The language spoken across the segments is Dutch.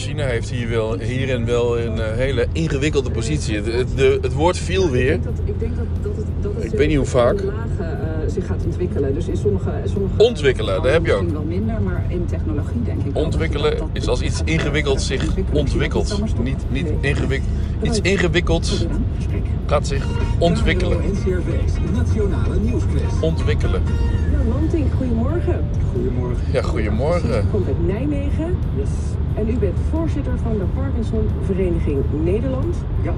China heeft hier wel, hierin wel een eh, hele ingewikkelde positie. Het, het, de, het woord viel weer. Ik denk dat, ik, denk dat, dat het, dat het Ik weet niet hoe vaak. lagen eh, zich gaat ontwikkelen. Dus in sommige, sommige Ontwikkelen, daar heb je ook. Misschien wel minder, maar in technologie denk ik Ontwikkelen dat is als iets ingewikkeld zich ontwikkelt. Niet, niet ingewikkeld. Iets ingewikkeld gaat zich ontwikkelen. Ontwikkelen. Lantink, goedemorgen. Goedemorgen. Ja, goedemorgen. U komt uit Nijmegen Yes. en u bent voorzitter van de Parkinson Vereniging Nederland. Ja.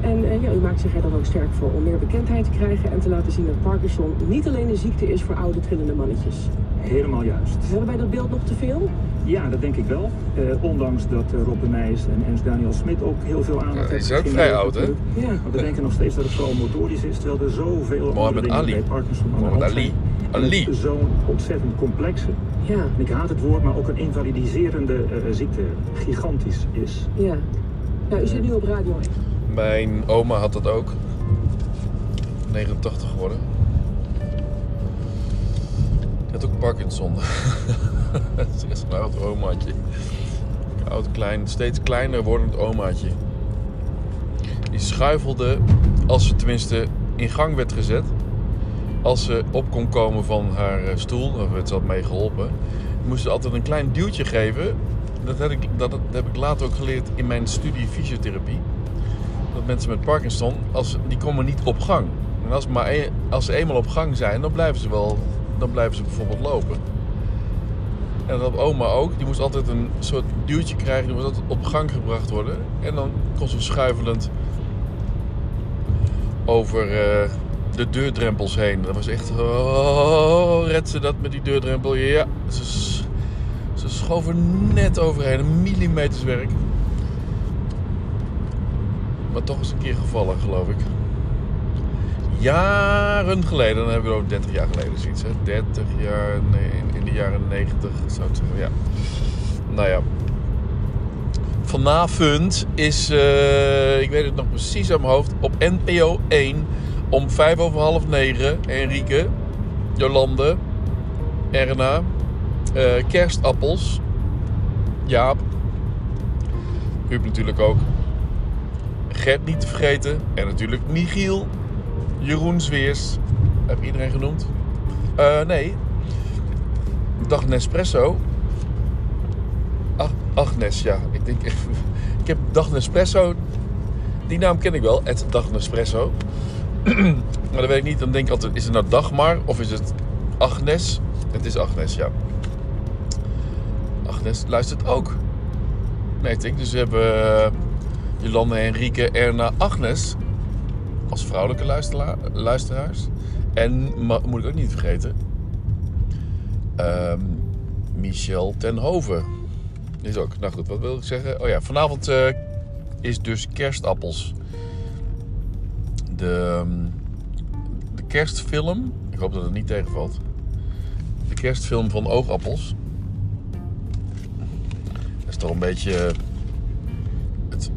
En eh, ja, u maakt zich er dan ook sterk voor om meer bekendheid te krijgen en te laten zien dat Parkinson niet alleen een ziekte is voor oude trillende mannetjes. Helemaal juist. Hebben wij dat beeld nog te veel? Ja, dat denk ik wel. Eh, ondanks dat eh, Rob de Nijs en Ernst Daniel Smit ook heel veel aandacht hebben. die is ook vrij oud, hè? Ja. Maar we denken nog steeds dat het vooral motorisch is, terwijl er zoveel Mohammed andere dingen Ali. bij Parkinson aan de Mohammed hand Ali. Zijn. En Ali. het is Zo'n ontzettend complexe, Ja, en ik haat het woord, maar ook een invalidiserende eh, ziekte. Gigantisch is. ja. Nou, u zit nu op Radio 1. Mijn oma had dat ook. 89 geworden. Die had ook Parkinson. Het is echt een oud omaatje. Een Oud, klein, steeds kleiner wordend omaatje. Die schuifelde, als ze tenminste in gang werd gezet. Als ze op kon komen van haar eh, stoel, of werd ze mee geholpen. Moest ze altijd een klein duwtje geven. Dat heb, ik, dat, heb ik later ook geleerd in mijn studie fysiotherapie dat mensen met Parkinson, als, die komen niet op gang. En als, maar e- als ze eenmaal op gang zijn, dan blijven ze wel, dan blijven ze bijvoorbeeld lopen. En dat oma ook, die moest altijd een soort duwtje krijgen, die moest altijd op gang gebracht worden. En dan kon ze schuivelend over eh, de deurdrempels heen. Dat was echt, oh, red ze dat met die deurdrempel? Ja, ze, schoven net overheen, een millimeterswerk. Maar toch eens een keer gevallen, geloof ik. Jaren geleden, dan hebben we over 30 jaar geleden zoiets. Hè? 30 jaar, in- in de jaren 90 zou ik zeggen, ja. Nou ja. Vanavond is, eh, ik weet het nog precies uit mijn hoofd, op NPO 1 om 5 over half 9. Enrique, Jolande, Erna, eh, kerstappels, Jaap, Huub natuurlijk ook. Gert niet te vergeten. En natuurlijk Michiel. Jeroen Zweers. Heb iedereen genoemd? Eh, nee. Dag Nespresso. Ach, Agnes, ja. Ik denk. Ik heb Dag Nespresso. Die naam ken ik wel. Het Dag Nespresso. maar dat weet ik niet. Dan denk ik altijd, is het nou Dagmar of is het Agnes? Het is Agnes, ja. Agnes luistert ook. Weet ik. Dus we hebben... eh, Jolande, Henrike, Erna, Agnes als vrouwelijke luistera- luisteraars. En moet ik ook niet vergeten, ehm, Michel Tenhoven. Is ook. Nou goed, wat wil ik zeggen? Oh ja, vanavond eh, is dus kerstappels. De, ehm, de kerstfilm. Ik hoop dat het niet tegenvalt. De kerstfilm van Oogappels. Dat is toch een beetje het,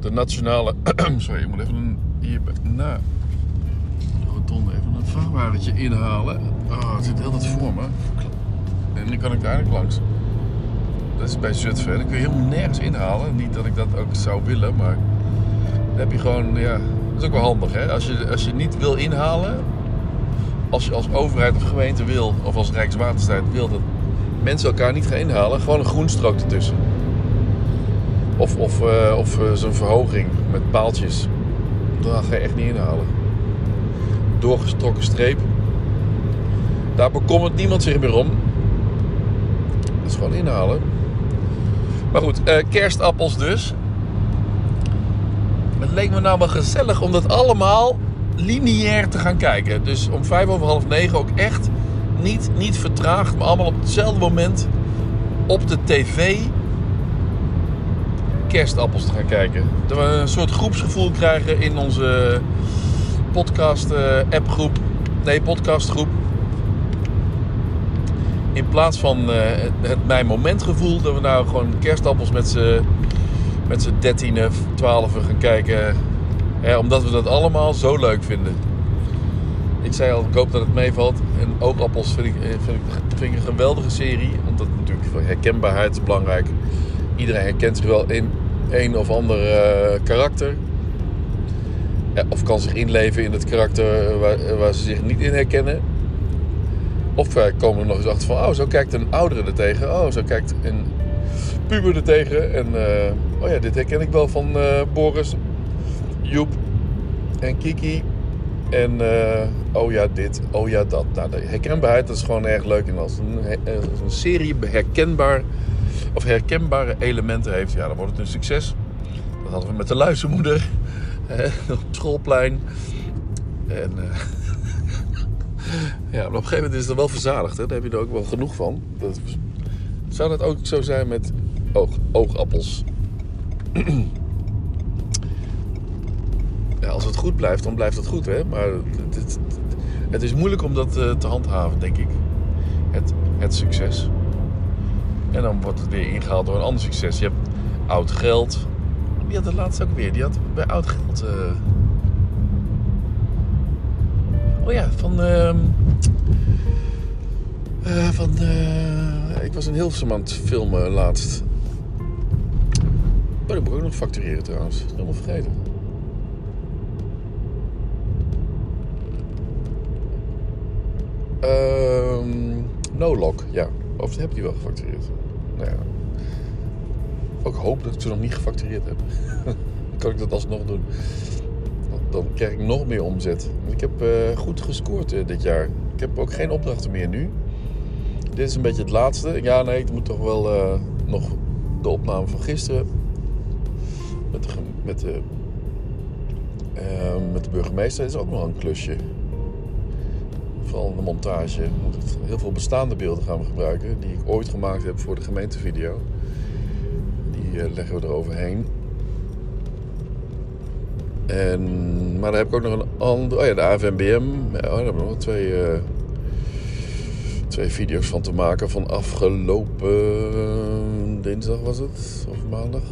de nationale. Sorry, ik moet even een, hier na de rotonde even een vrachtwagentje inhalen. Oh, het zit heel dat voor me. En nu kan ik daar eigenlijk langs. Dat is bij Zutphen. Dan kun je helemaal nergens inhalen. Niet dat ik dat ook zou willen, maar dan heb je gewoon, ja, is ook wel handig hè. Als je, als je niet wil inhalen, als je als overheid of gemeente wil, of als Rijkswaterstaat wil dat mensen elkaar niet gaan inhalen, gewoon een groenstrook ertussen. Of, of, eh, of eh, zo'n verhoging met paaltjes. Dat ga je echt niet inhalen. Doorgestoken streep. Daar bekommert niemand zich meer om. Dat is gewoon inhalen. Maar goed, eh, kerstappels dus. Het leek me nou wel gezellig om dat allemaal lineair te gaan kijken. Dus om vijf over half negen ook echt niet, niet vertraagd, maar allemaal op hetzelfde moment op de tv kerstappels te gaan kijken. Dat we een soort groepsgevoel krijgen in onze podcast eh. Nee, podcastgroep. In plaats van eh, het mijn momentgevoel, dat we nou gewoon kerstappels met z'n met z'n dertienen, twaalfen gaan kijken. Hè, omdat we dat allemaal zo leuk vinden. Ik zei al, ik hoop dat het meevalt. En Oogappels vind ik, eh, vind, ik, vind ik een geweldige serie. Omdat natuurlijk herkenbaarheid is belangrijk. Iedereen herkent zich wel in een of ander eh, karakter. Of kan zich inleven in het karakter waar, waar ze zich niet in herkennen. Of uh, komen er nog eens achter van, oh, zo kijkt een oudere er tegen. Oh, zo kijkt een puber er tegen. En oh ja, dit herken ik wel van uh, Boris, Joep en Kiki. En oh ja, dit, oh ja, dat. Nou, de herkenbaarheid is gewoon erg leuk. En als een, als een serie herkenbaar, of herkenbare elementen heeft, ja, dan wordt het een succes. Dat hadden we met de luistermoeder op schoolplein. En ja, op een gegeven moment is het wel verzadigd. Hè? Daar heb je er ook wel genoeg van. Dat, zou dat ook zo zijn met oog, oogappels? Ja, als het goed blijft, dan blijft het goed. Hè? Maar het, is moeilijk om dat te handhaven, denk ik. Het, het succes. En dan wordt het weer ingehaald door een ander succes. Je hebt oud geld. Wie had het laatst ook weer? Die had bij oud geld... Uh, Oh ja, van. Uh, uh, van. Ik was in Hilversum aan het filmen laatst. Oh, moet ik ook nog factureren trouwens. Helemaal vergeten. Um, no lock, ja. Of heb je wel gefactureerd? Nou ja. Ook hoop dat ik ze nog niet gefactureerd heb. Dan kan ik dat alsnog doen dan krijg ik nog meer omzet. Ik heb uh, goed gescoord uh, dit jaar. Ik heb ook geen opdrachten meer nu. Dit is een beetje het laatste. Ja, nee, ik moet toch wel uh, nog de opname van gisteren met de, met de, met de burgemeester is ook nog een klusje. Vooral de montage. Moet heel veel bestaande beelden gaan we gebruiken die ik ooit gemaakt heb voor de gemeentevideo. Die leggen we eroverheen. En, maar dan heb ik ook nog een andere. Oh ja, de AVMBM. Ja, daar hebben we nog twee, uh, twee video's van te maken. Van afgelopen dinsdag was het. Of maandag.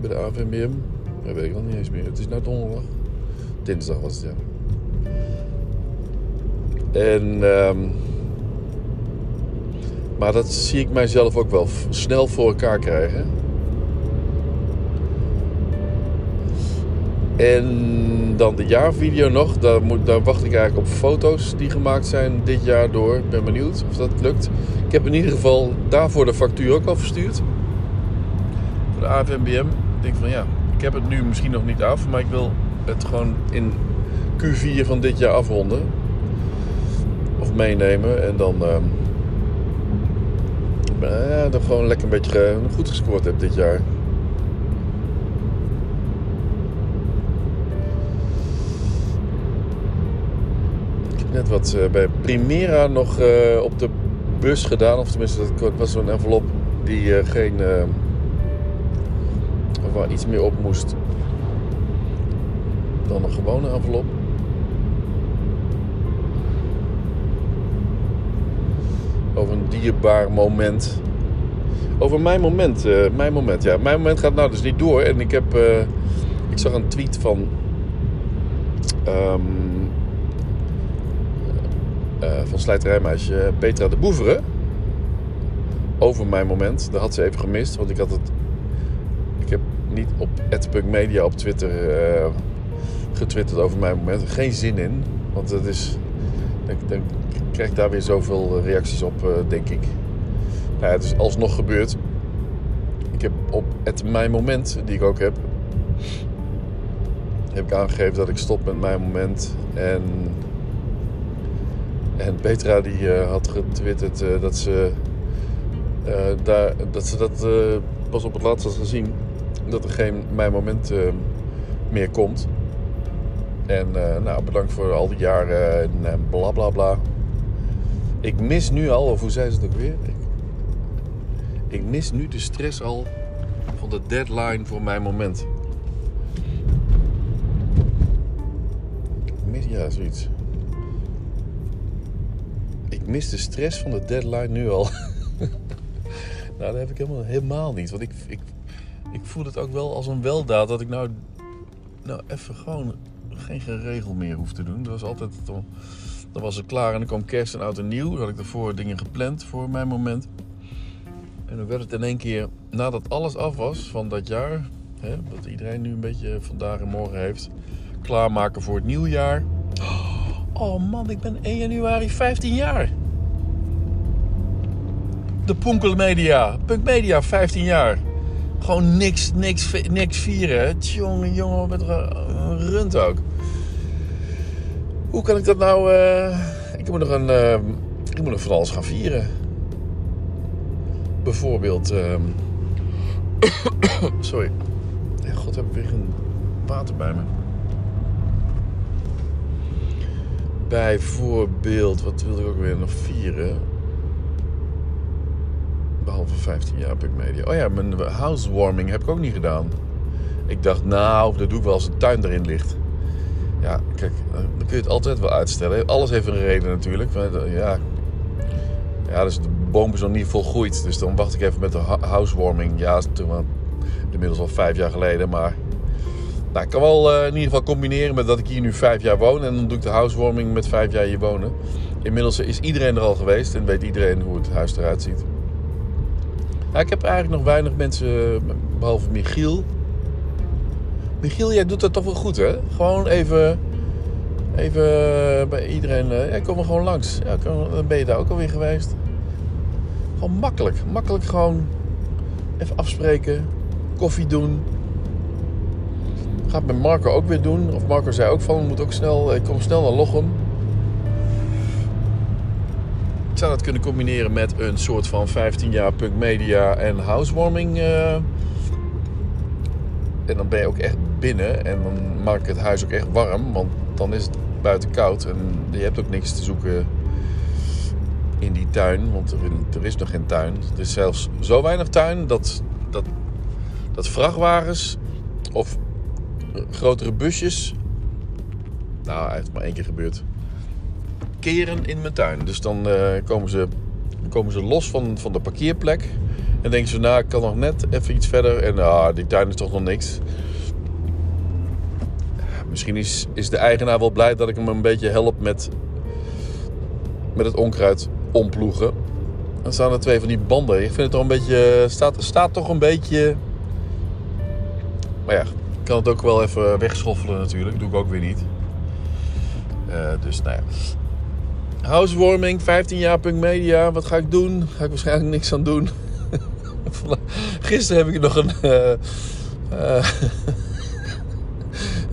Bij de AVMBM. Dat weet ik nog niet eens meer. Het is nou donderdag. Dinsdag was het, ja. En. Um, maar dat zie ik mijzelf ook wel snel voor elkaar krijgen. En dan de jaarvideo nog. Daar, moet, daar wacht ik eigenlijk op foto's die gemaakt zijn dit jaar door. Ik ben benieuwd of dat lukt. Ik heb in ieder geval daarvoor de factuur ook al verstuurd. Voor de AVMBM. Ik denk van ja, ik heb het nu misschien nog niet af. Maar ik wil het gewoon in Q4 van dit jaar afronden. Of meenemen. En dan... Uh, ja, dan gewoon lekker een beetje goed gescoord heb dit jaar. net wat uh, bij Primera nog op de bus gedaan. Of tenminste, dat was zo'n envelop die geen. Waar iets meer op moest dan een gewone envelop. Over een dierbaar moment. Over mijn moment. mijn moment, ja. Mijn moment gaat nou dus niet door. En ik heb. ik zag een tweet van. Um, uh, van slijterijmeisje Petra de Boeveren. Over mijn moment. Dat had ze even gemist. Want ik had het. Ik heb niet op @media op Twitter uh, getwitterd over mijn moment. Geen zin in. Want het is. Dan, dan krijg ik daar weer zoveel reacties op, uh, denk ik. Nou, het is alsnog gebeurd. Ik heb op het mijn moment, die ik ook heb, heb ik aangegeven dat ik stop met mijn moment. En en Petra die had getwitterd dat ze, daar, dat, ze dat pas op het laatst had gezien. Dat er geen mijn moment meer komt. En nou, bedankt voor al die jaren en bla bla bla. Ik mis nu al, of hoe zei ze het ook weer? Ik, ik mis nu de stress al van de deadline voor mijn moment. Ik mis, ja, zoiets ik mis de stress van de deadline nu al. nou, dat heb ik helemaal, helemaal niet. Want ik, ik, ik voel het ook wel als een weldaad dat ik nou, nou even gewoon geen geregel meer hoef te doen. Dat was altijd, dan was het klaar en dan kwam kerst en oud en nieuw. Dan had ik ervoor dingen gepland voor mijn moment. En dan werd het in één keer, nadat alles af was van dat jaar, hè, wat iedereen nu een beetje vandaag en morgen heeft, klaarmaken voor het nieuwjaar. Oh man, ik ben 1 januari 15 jaar. De Punkel Media, Punk Media 15 jaar. Gewoon niks, niks, niks vieren. Jongen, jongen, met een rund ook. Hoe kan ik dat nou... Uh... Ik moet nog een... Uh... Ik moet nog van alles gaan vieren. Bijvoorbeeld... Uh... Sorry. God, heb ik weer een water bij me. Bijvoorbeeld, wat wilde ik ook weer nog vieren? Behalve 15 jaar Punk Media. Oh ja, mijn housewarming heb ik ook niet gedaan. Ik dacht, nou, dat doe ik wel als de tuin erin ligt. Ja, kijk, dan kun je het altijd wel uitstellen. Alles heeft een reden natuurlijk. Ja, ja dus de boom is nog niet volgroeid. Dus dan wacht ik even met de housewarming. Ja, toen, inmiddels al vijf jaar geleden. Maar nou, ik kan wel uh, in ieder geval combineren met dat ik hier nu vijf jaar woon. En dan doe ik de housewarming met vijf jaar hier wonen. Inmiddels is iedereen er al geweest en weet iedereen hoe het huis eruit ziet. Ik heb eigenlijk nog weinig mensen, behalve Michiel. Michiel, jij doet dat toch wel goed, hè? Gewoon even, even bij iedereen. Eh, ja, kom er gewoon langs. Ja, dan ben je daar ook alweer geweest. Gewoon makkelijk. Makkelijk gewoon even afspreken. Koffie doen. Gaat met Marco ook weer doen. Of Marco zei ook van, moet ook snel, ik kom snel naar Lochem. Ik zou dat kunnen combineren met een soort van 15 jaar punk media en housewarming. Uh, en dan ben je ook echt binnen en dan maak ik het huis ook echt warm, want dan is het buiten koud en je hebt ook niks te zoeken in die tuin, want er, er is nog geen tuin. Er is zelfs zo weinig tuin dat, dat, dat vrachtwagens of grotere busjes, nou, het heeft maar één keer gebeurd, in mijn tuin. Dus dan uh, komen, ze, komen ze los van, van de parkeerplek. En denken ze, nou, ik kan nog net even iets verder. En ah, die tuin is toch nog niks. Misschien is, is de eigenaar wel blij dat ik hem een beetje help met, met het onkruid omploegen. Dan staan er twee van die banden. Ik vind het toch een beetje. Staat, staat toch een beetje. Maar ja, ik kan het ook wel even wegschoffelen natuurlijk. Doe ik ook weer niet. Uh, dus nou ja. Housewarming, 15 jaar punk media. Wat ga ik doen? Ga ik waarschijnlijk niks aan doen. Gisteren heb ik nog een, uh, uh,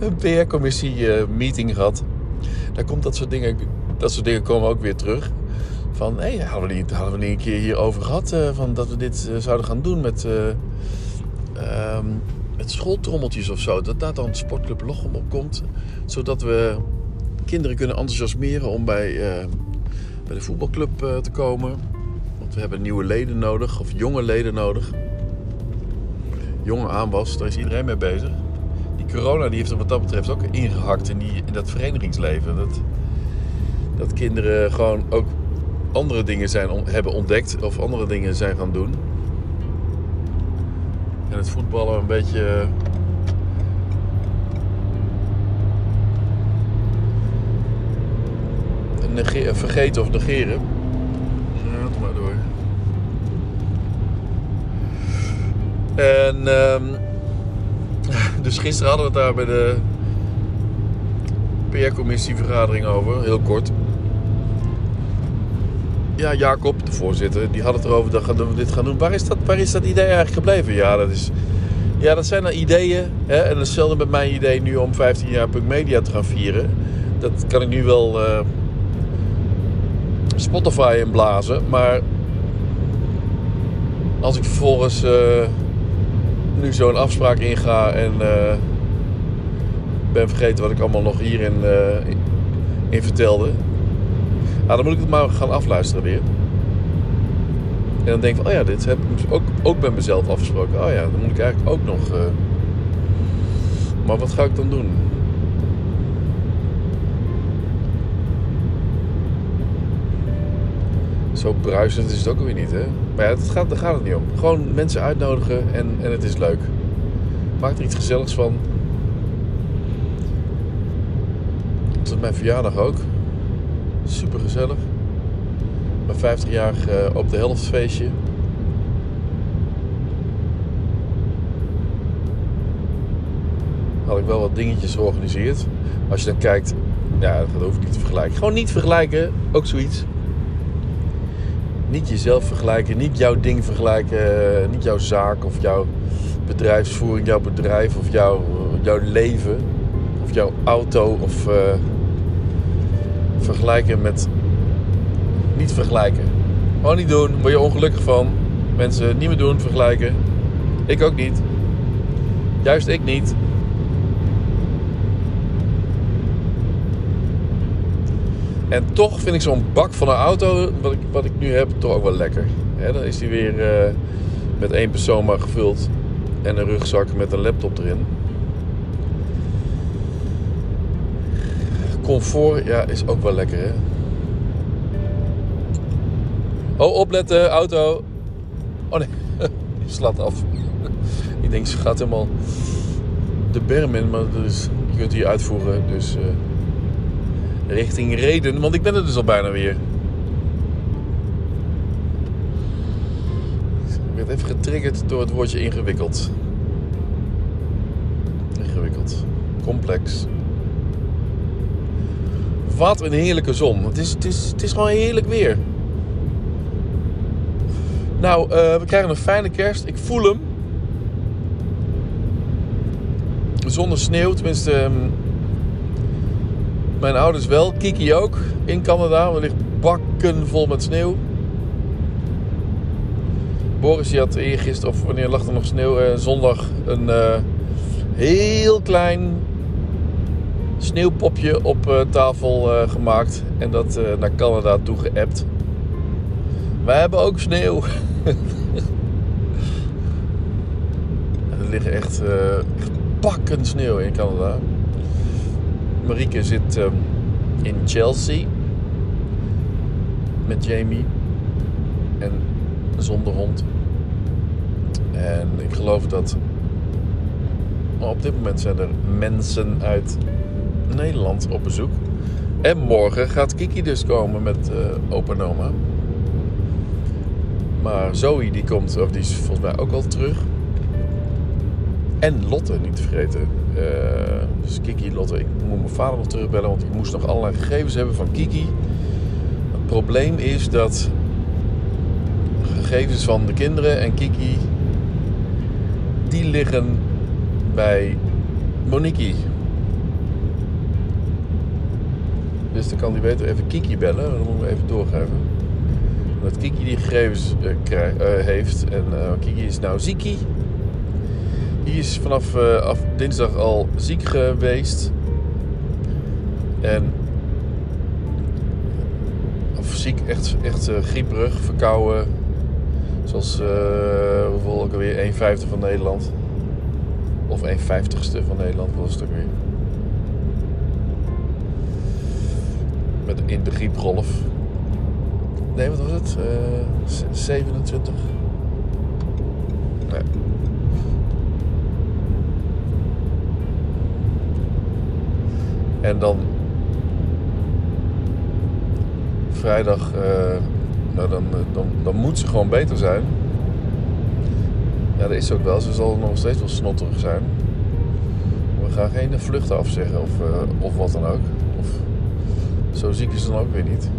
een PR-commissie uh, meeting gehad. Daar komt dat soort dingen, dat soort dingen komen ook weer terug. Van, hé, hadden, we niet, hadden we niet een keer hierover gehad? van dat we dit zouden gaan doen met, um, met schooltrommeltjes of zo. Dat daar dan Sportclub Lochem op komt. Zodat we kinderen kunnen enthousiasmeren om bij, bij de voetbalclub te komen we hebben nieuwe leden nodig, of jonge leden nodig. Jonge aanwas, daar is iedereen mee bezig. Die corona die heeft er wat dat betreft ook ingehakt in, die, in dat verenigingsleven. Dat, dat kinderen gewoon ook andere dingen zijn, hebben ontdekt of andere dingen zijn gaan doen. En het voetballen een beetje. Vergeten of negeren. En um, dus gisteren hadden we het daar bij de PR-commissievergadering over, heel kort. Ja, Jacob, de voorzitter, die had het erover dat we dit gaan doen. Waar is dat, waar is dat idee eigenlijk gebleven? Ja, dat, is, ja, dat zijn dan ideeën. Hè? En hetzelfde met mijn idee nu om 15 jaar Punk Media te gaan vieren. Dat kan ik nu wel uh, Spotify inblazen. Maar als ik vervolgens... Uh, nu zo'n afspraak inga en uh, ben vergeten wat ik allemaal nog hierin uh, in vertelde. Nou, dan moet ik het maar gaan afluisteren weer. En dan denk ik van, oh ja, dit heb ik ook, ook met mezelf afgesproken. Oh ja, dan moet ik eigenlijk ook nog... Maar wat ga ik dan doen? zo bruisend is het ook weer niet, hè? Maar ja, gaat, daar gaat het niet om. Gewoon mensen uitnodigen en, en het is leuk. Maak er iets gezelligs van. Dat was mijn verjaardag ook. Super gezellig. Mijn 50-jarig eh, op de helft feestje. Had ik wel wat dingetjes georganiseerd. Als je dan kijkt, ja, dat hoef ik niet te vergelijken. Gewoon niet vergelijken, ook zoiets. Niet jezelf vergelijken, niet jouw ding vergelijken, niet jouw zaak of jouw bedrijfsvoering, jouw bedrijf of jouw, jouw leven of jouw auto of uh, vergelijken met niet vergelijken. Gewoon niet doen, word je ongelukkig van. Mensen niet meer doen, vergelijken. Ik ook niet. Juist ik niet. En toch vind ik zo'n bak van een auto, wat ik, wat ik nu heb, toch ook wel lekker. dan is die weer uh, met één persoon maar gevuld. En een rugzak met een laptop erin. Comfort, ja, is ook wel lekker, hè. Oh, opletten, auto. Oh nee, die slaat af. Ik denk, ze gaat helemaal de berm in, maar dus, je kunt hier uitvoeren. Dus uh, richting Reden, want ik ben er dus al bijna weer. Ik werd even getriggerd door het woordje ingewikkeld. Ingewikkeld. Complex. Wat een heerlijke zon. Het is, het is, het is gewoon heerlijk weer. Nou, uh, we krijgen een fijne kerst. Ik voel hem. Zonder sneeuw, tenminste. Um, mijn ouders wel. Kiki ook in Canada. Er ligt bakken vol met sneeuw. Boris die had eergisteren, of wanneer lag er nog sneeuw, uh, zondag een uh, heel klein sneeuwpopje op uh, tafel gemaakt. En dat naar Canada toe geappt. Wij hebben ook sneeuw. er liggen echt, echt bakken sneeuw in Canada. Marieke zit uh, in Chelsea met Jamie en zonder hond. En ik geloof dat op dit moment zijn er mensen uit Nederland op bezoek. En morgen gaat Kiki dus komen met uh, opa en. Maar Zoe die komt, of die is volgens mij ook al terug. En Lotte, niet te vergeten. Uh, dus Kiki, Lotte. Ik moet mijn vader nog terugbellen, want ik moest nog allerlei gegevens hebben van Kiki. Het probleem is dat gegevens van de kinderen en Kiki, die liggen bij Moniki. Dus dan kan die beter even Kiki bellen. Dan moeten we even doorgeven dat Kiki die gegevens uh, heeft. En Kiki is nou ziekie. Die is vanaf af dinsdag al ziek geweest. En. Of ziek, echt, echt grieperig, verkouden. Zoals hoeveel ook alweer 1 vijfde van Nederland. Of 1 vijftigste van Nederland was het ook weer. Met in de griepgolf. Nee, wat was het? Uh, 27. Nee. En dan vrijdag, uh, nou dan, dan, dan moet ze gewoon beter zijn. Ja, dat is ook wel. Ze zal nog steeds wel snotterig zijn. We gaan geen vluchten afzeggen of, uh, of wat dan ook. Of, zo ziek is ze dan ook weer niet.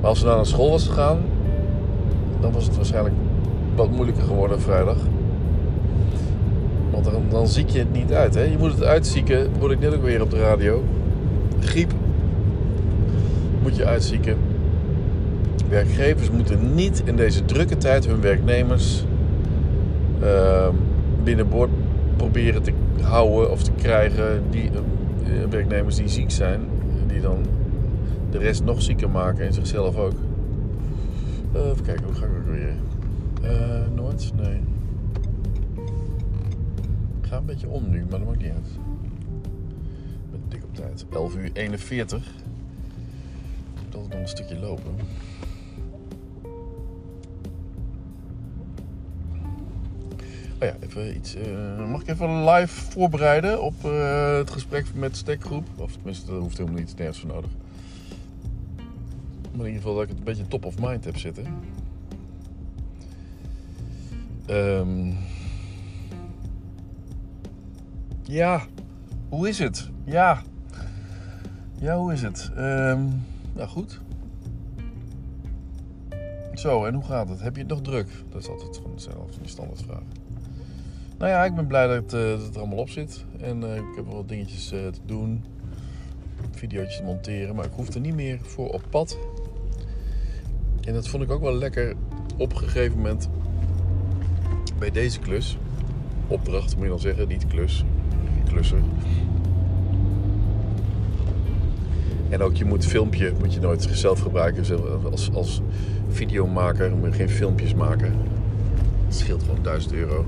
Maar als ze naar school was gegaan, dan was het waarschijnlijk wat moeilijker geworden vrijdag. Want dan, dan ziek je het niet uit. Hè? Je moet het uitzieken, word ik net ook weer op de radio. Griep moet je uitzieken. Werkgevers moeten niet in deze drukke tijd hun werknemers uh, binnenboord proberen te houden of te krijgen. Die uh, werknemers die ziek zijn, die dan de rest nog zieker maken en zichzelf ook. Uh, even kijken, hoe ga ik ook weer? Noord? Nee. Ik ga een beetje om nu, maar dat maakt niet uit. Op tijd. 11 uur 41. Ik moet nog een stukje lopen. Oh ja, even iets. Uh, mag ik even live voorbereiden op uh, het gesprek met Stekgroep? Of tenminste, dat hoeft helemaal niet nergens voor nodig. Maar in ieder geval dat ik het een beetje top of mind heb zitten. Um, ja, Hoe is het? Ja. Ja, hoe is het? Ehm nou, goed. Zo, en hoe gaat het? Heb je het nog druk? Dat is altijd van hetzelfde, die standaardvraag. Nou ja, ik ben blij dat het, eh, het er allemaal op zit. En eh, ik heb wel wat dingetjes eh, te doen. Video's te monteren. Maar ik hoef er niet meer voor op pad. En dat vond ik ook wel lekker op een gegeven moment bij deze klus. Opdracht moet je dan zeggen, niet klus. Klusser. En ook je moet filmpje, moet je nooit zelf gebruiken. Als, als videomaker moet je geen filmpjes maken. Het scheelt gewoon 1000 euro.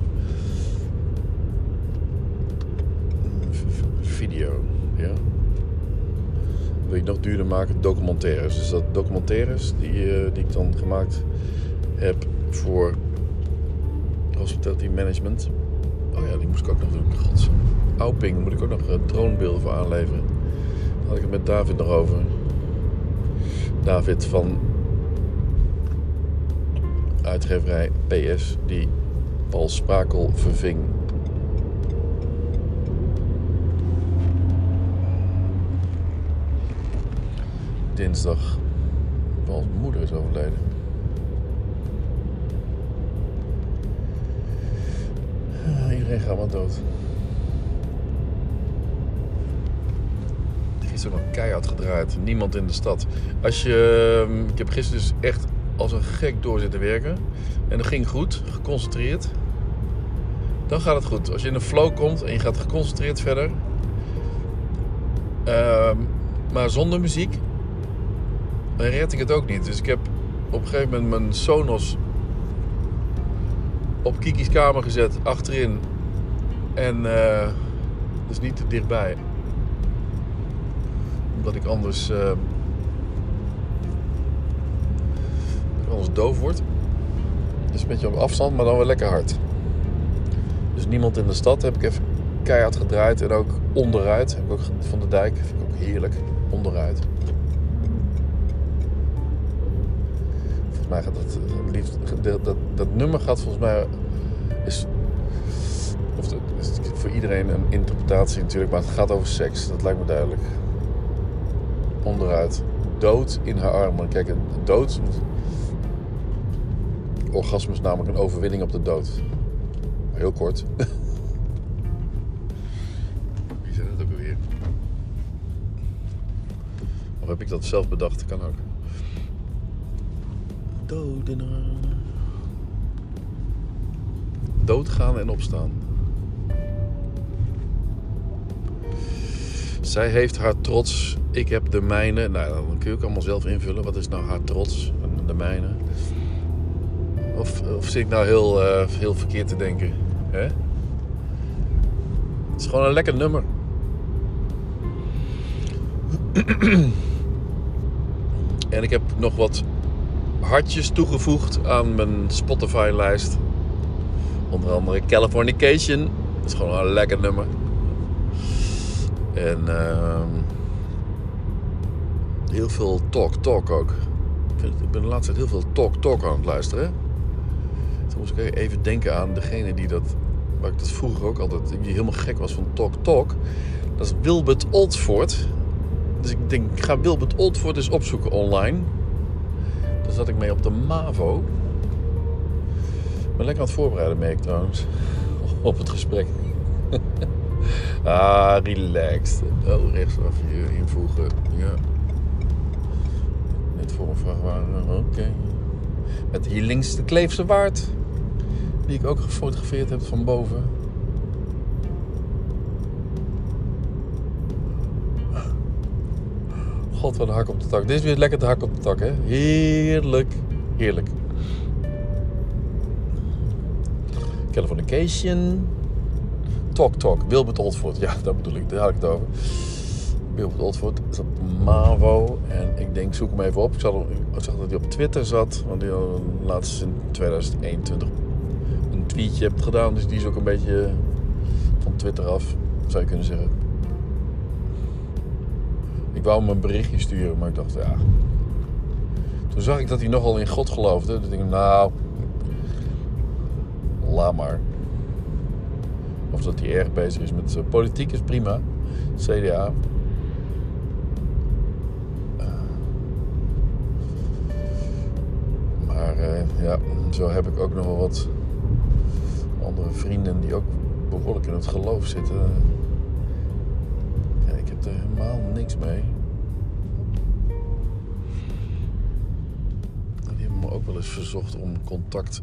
Video, ja. Wil je nog duurder maken? Documentaires. Dus dat documentaires die, eh, die ik dan gemaakt heb voor hospitality management. Oh ja, die moest ik ook nog doen. Gods. Auping moet ik ook nog eh, dronebeelden voor aanleveren. Had ik het met David nog over. David van uitgeverij PS, die Paul Sprakel verving. Dinsdag. Paul's moeder is overleden. Iedereen gaat maar dood. Nog keihard gedraaid. Niemand in de stad. Als je, ehm, ik heb gisteren dus echt als een gek door zitten werken. En dat ging goed, geconcentreerd. Dan gaat het goed. Als je in een flow komt en je gaat geconcentreerd verder. Ehm, maar zonder muziek. Dan red ik het ook niet. Dus ik heb op een gegeven moment mijn Sonos op Kiki's kamer gezet, achterin. En eh dus niet te dichtbij. Omdat ik anders, eh, anders doof word. Dus een beetje op afstand, maar dan wel lekker hard. Dus niemand in de stad heb ik even keihard gedraaid. En ook onderuit. Heb ik ook van de dijk. Vind ik ook heerlijk. Onderuit. Volgens mij gaat dat, het liefst, dat, dat, dat nummer gaat volgens mij is, of dat is voor iedereen een interpretatie natuurlijk, maar het gaat over seks. Dat lijkt me duidelijk. Onderuit. Dood in haar armen. Kijk, een dood. Orgasme is namelijk een overwinning op de dood. Heel kort. Wie zei dat ook alweer? Of heb ik dat zelf bedacht? Kan ook. Dood in haar. Doodgaan en opstaan. Zij heeft haar trots, ik heb de mijne. Nou, dan kun je ook allemaal zelf invullen. Wat is nou haar trots de mijne? Of, of zit ik nou heel, eh, heel verkeerd te denken? Hè? Het is gewoon een lekker nummer. en ik heb nog wat hartjes toegevoegd aan mijn Spotify-lijst. Onder andere Californication. Dat is gewoon een lekker nummer. En ehm, heel veel talk talk ook. Ik, ben de laatste tijd heel veel talk talk aan het luisteren. Toen moest ik even denken aan degene die dat... Waar ik dat vroeger ook altijd... Die helemaal gek was van talk talk. Dat is Wilbert Oldford. Dus ik denk, ik ga Wilbert Oldford eens opzoeken online. Daar zat ik mee op de MAVO. Ik ben lekker aan het voorbereiden, merk ik trouwens. Op het gesprek. ah, relaxed. Oh, rechtsaf hier invoegen. Ja. Net voor een vrachtwagen. Oké. Met hier links de Kleefse Waard. Die ik ook gefotografeerd heb van boven. God, wat een hak op de tak. Dit is weer lekker de hak op de tak, hè? Heerlijk. Heerlijk. Californication. Talk Talk. Wilbert Oldford. Ja, dat bedoel ik. Daar had ik het over. Wilbert Oldford is op MAVO. En ik denk, zoek hem even op. Ik zag, ik dat hij op Twitter zat. Want hij had laatst in 2021 een tweetje hebt gedaan. Dus die is ook een beetje van Twitter af, zou je kunnen zeggen. Ik wou hem een berichtje sturen, maar ik dacht, ja. Toen zag ik dat hij nogal in God geloofde. Ik dacht, nou, laat maar. Dat hij erg bezig is met eh, politiek is prima. CDA. Eh, maar eh, ja, zo heb ik ook nog wel wat andere vrienden die ook behoorlijk in het geloof zitten. Ik heb er helemaal niks mee. Die hebben me ook wel eens verzocht om contact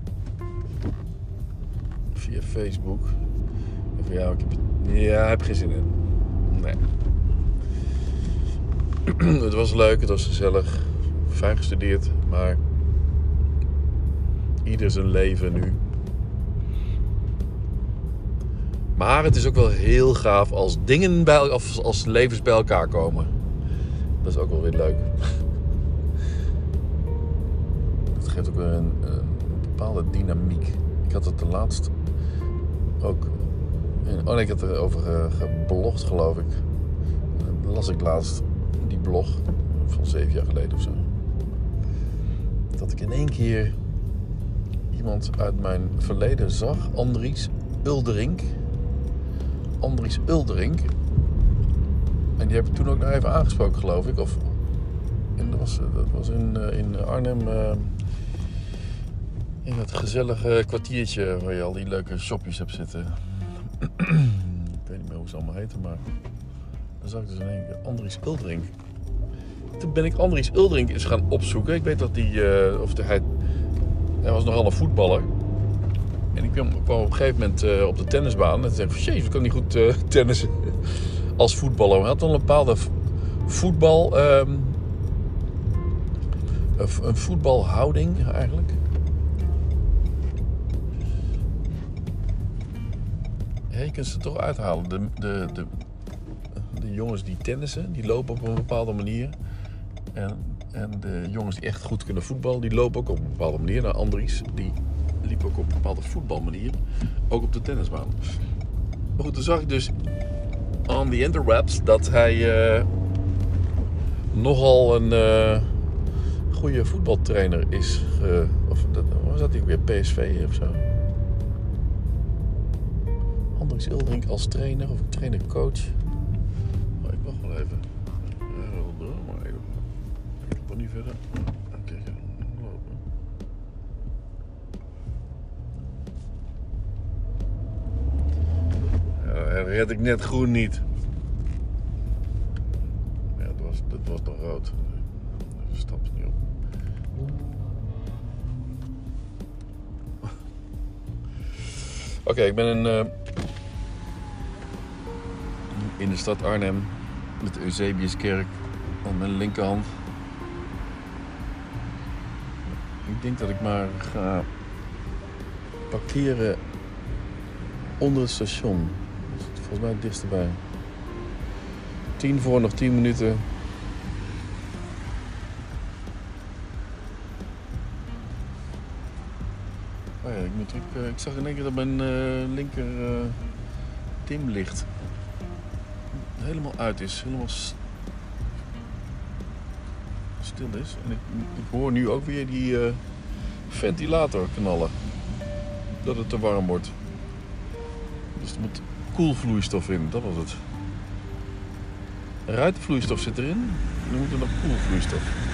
via Facebook. Ja, ik heb, ja, heb geen zin in. Nee. het was leuk, het was gezellig, fijn gestudeerd, maar ieder zijn leven nu. Maar het is ook wel heel gaaf als dingen bij, of als levens bij elkaar komen. Dat is ook wel weer leuk. Dat geeft ook weer een, een bepaalde dynamiek. Ik had het de laatst ook. Oh nee, ik had erover geblogd, geloof ik. Dat las ik laatst die blog van zeven jaar geleden of zo. Dat ik in één keer iemand uit mijn verleden zag, Andries Ulderink. Andries Ulderink. En die heb ik toen ook nog even aangesproken, geloof ik. Of, en dat, was, was in, in Arnhem. In dat gezellige kwartiertje waar je al die leuke shopjes hebt zitten. Ik weet niet meer hoe ze allemaal heten, maar. Dan zag ik dus in één keer Andries Uldrink. Toen ben ik Andries Uldrink eens gaan opzoeken. Ik weet dat die. Uh, of de, hij, hij was nogal een voetballer. En ik kwam, op een gegeven moment uh, op de tennisbaan. En zei ik: Jezus, ik kan niet goed uh, tennissen als voetballer. Hij had dan een bepaalde voetbal. Um, een voetbalhouding eigenlijk. Kunt ze toch uithalen. De, de, de, de jongens die tennissen, die lopen op een bepaalde manier. En, en de jongens die echt goed kunnen voetballen, die lopen ook op een bepaalde manier. Nou, Andries, die liep ook op een bepaalde voetbalmanier. Ook op de tennisbaan. Maar goed, toen zag ik dus on the interwebs dat hij uh, nogal een uh, goede voetbaltrainer is. Of dat, was dat hij weer PSV of zo? Andries Ildrink als trainer of trainer-coach. Oh, ik wacht wel even. Ja, maar. Ik loop niet verder. Oké, lopen. Ja, dat red ik net groen niet. Ja, dat was, dat was nog rood. Even stap niet op. Oké, okay, ik ben in, uh, in de stad Arnhem met de Eusebiuskerk aan mijn linkerhand. Ik denk dat ik maar ga parkeren onder het station. Dat is volgens mij het dichtst erbij. Tien voor, nog tien minuten. Oh ja, ik moet terug. Uh, ik zag in één keer dat mijn uh, linker uh, dimlicht helemaal uit is. Helemaal st stil is. En ik, ik, hoor nu ook weer die ventilator knallen. Dat het te warm wordt. Dus er moet koelvloeistof in, dat was het. Ruitenvloeistof zit erin. Nu moet er nog koelvloeistof.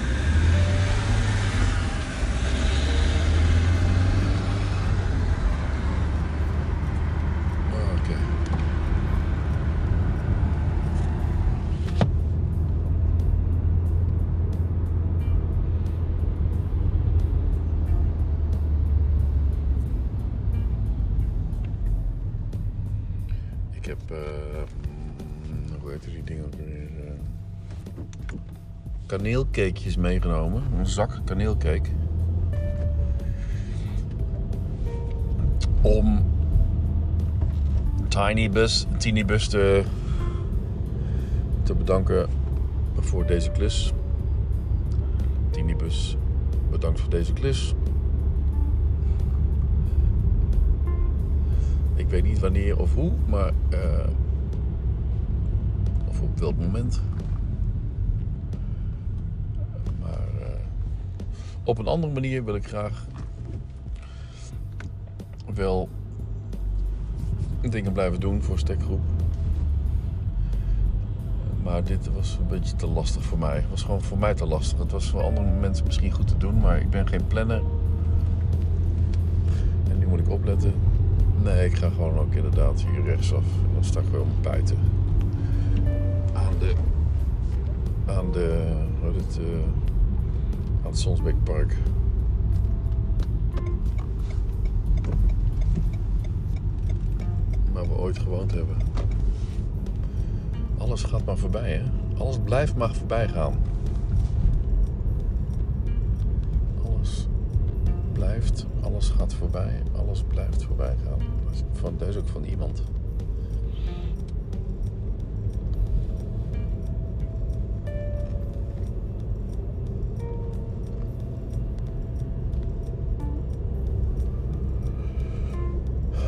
Heb, uh, hoe heet die dingen ook weer? Kaneelcakejes meegenomen. Een zak kaneelcake. Om Tiny Bus, Tiny Bus te, te bedanken voor deze klus. Tiny Bus, bedankt voor deze klus. Ik weet niet wanneer of hoe, maar. Uh, of op welk moment. Maar. Uh, op een andere manier wil ik graag. wel. dingen blijven doen voor stekgroep. Maar dit was een beetje te lastig voor mij. Het was gewoon voor mij te lastig. Het was voor andere mensen misschien goed te doen, maar ik ben geen planner. En nu moet ik opletten. Nee, ik ga gewoon ook inderdaad hier rechtsaf. Dan sta ik gewoon pijten. Aan de... Aan de... Is het? eh, aan het Sonsbeekpark. Waar we ooit gewoond hebben. Alles gaat maar voorbij, hè? Alles blijft maar voorbij gaan. Alles blijft, alles gaat voorbij, alles blijft voorbij gaan. Van, dat is ook van iemand.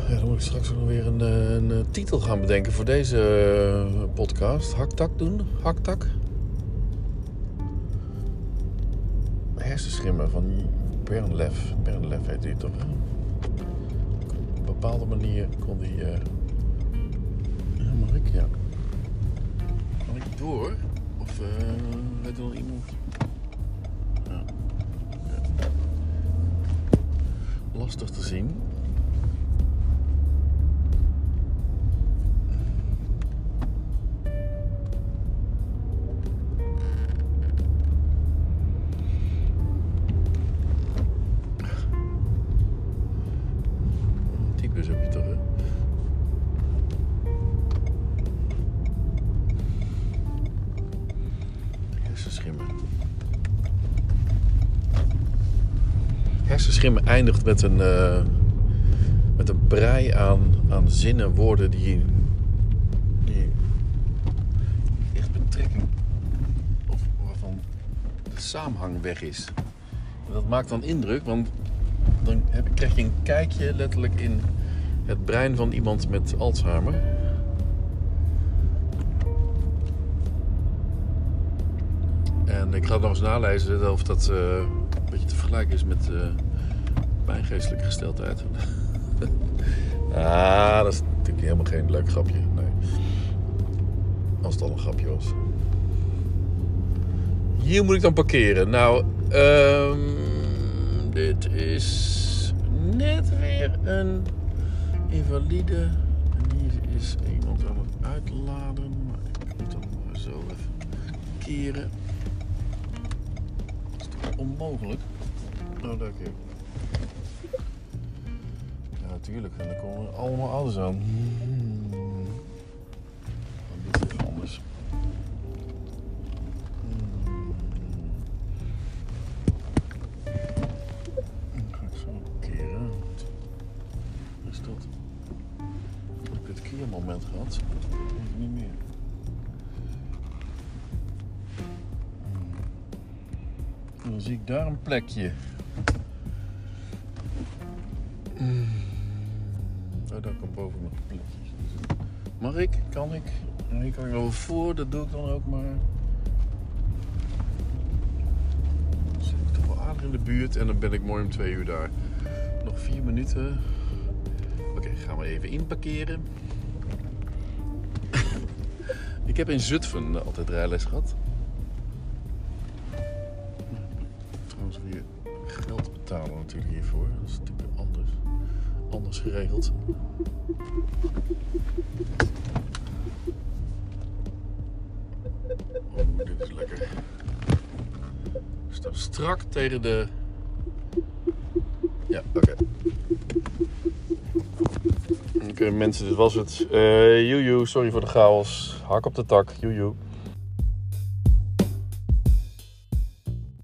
Ja, dan moet ik straks nog weer een, eh, een, eh, titel gaan bedenken voor deze eh, podcast. Haktak doen? Haktak? Hersenschimmen van Bernlef. Bernlef heet die toch? Hè? Op een bepaalde manier kon die... eh Ja, mag ik? Ja. Kan ik door? Of eh weet er nog iemand? Ja. Ja. Lastig te zien. Eindigt met een, eh, met een brei aan, aan zinnen, woorden die, die echt betrekking of waarvan de samenhang weg is. En dat maakt dan indruk, want dan heb, krijg je een kijkje letterlijk in het brein van iemand met Alzheimer. En ik ga nog eens nalezen of dat eh, een beetje te vergelijken is met uh, pijngeestelijke gesteldheid. ah, dat is natuurlijk helemaal geen leuk grapje. Nee. Als het al een grapje was. Hier moet ik dan parkeren. Nou, ehm dit is net weer een invalide. En hier is iemand aan het uitladen. Maar ik moet dan maar zo even keren. Dat is toch onmogelijk? Nou, dank je. Natuurlijk. En dan komen er allemaal ouders aan. Hmm. Dit is anders. Hmm. Dan ga ik zo keren. Is dat? Heb ik het keermoment gehad? Ik niet meer. Hmm. Dan zie ik daar een plekje. Boven nog plekjes. Mag ik? Kan ik? Nee, kan ik wel voor, dat doe ik dan ook maar. Dan zit ik toch wel aardig in de buurt en dan ben ik mooi om twee uur daar. Nog vier minuten. Oké, gaan we even inparkeren. ik heb in Zutphen altijd rijles gehad. Trouwens weer geld betalen natuurlijk hiervoor. Geregeld. Oh, dit is lekker. Ik sta strak tegen de... Ja, oké. Oké mensen, dit was het. Eh joejoe, sorry voor de chaos. Hak op de tak, joejoe.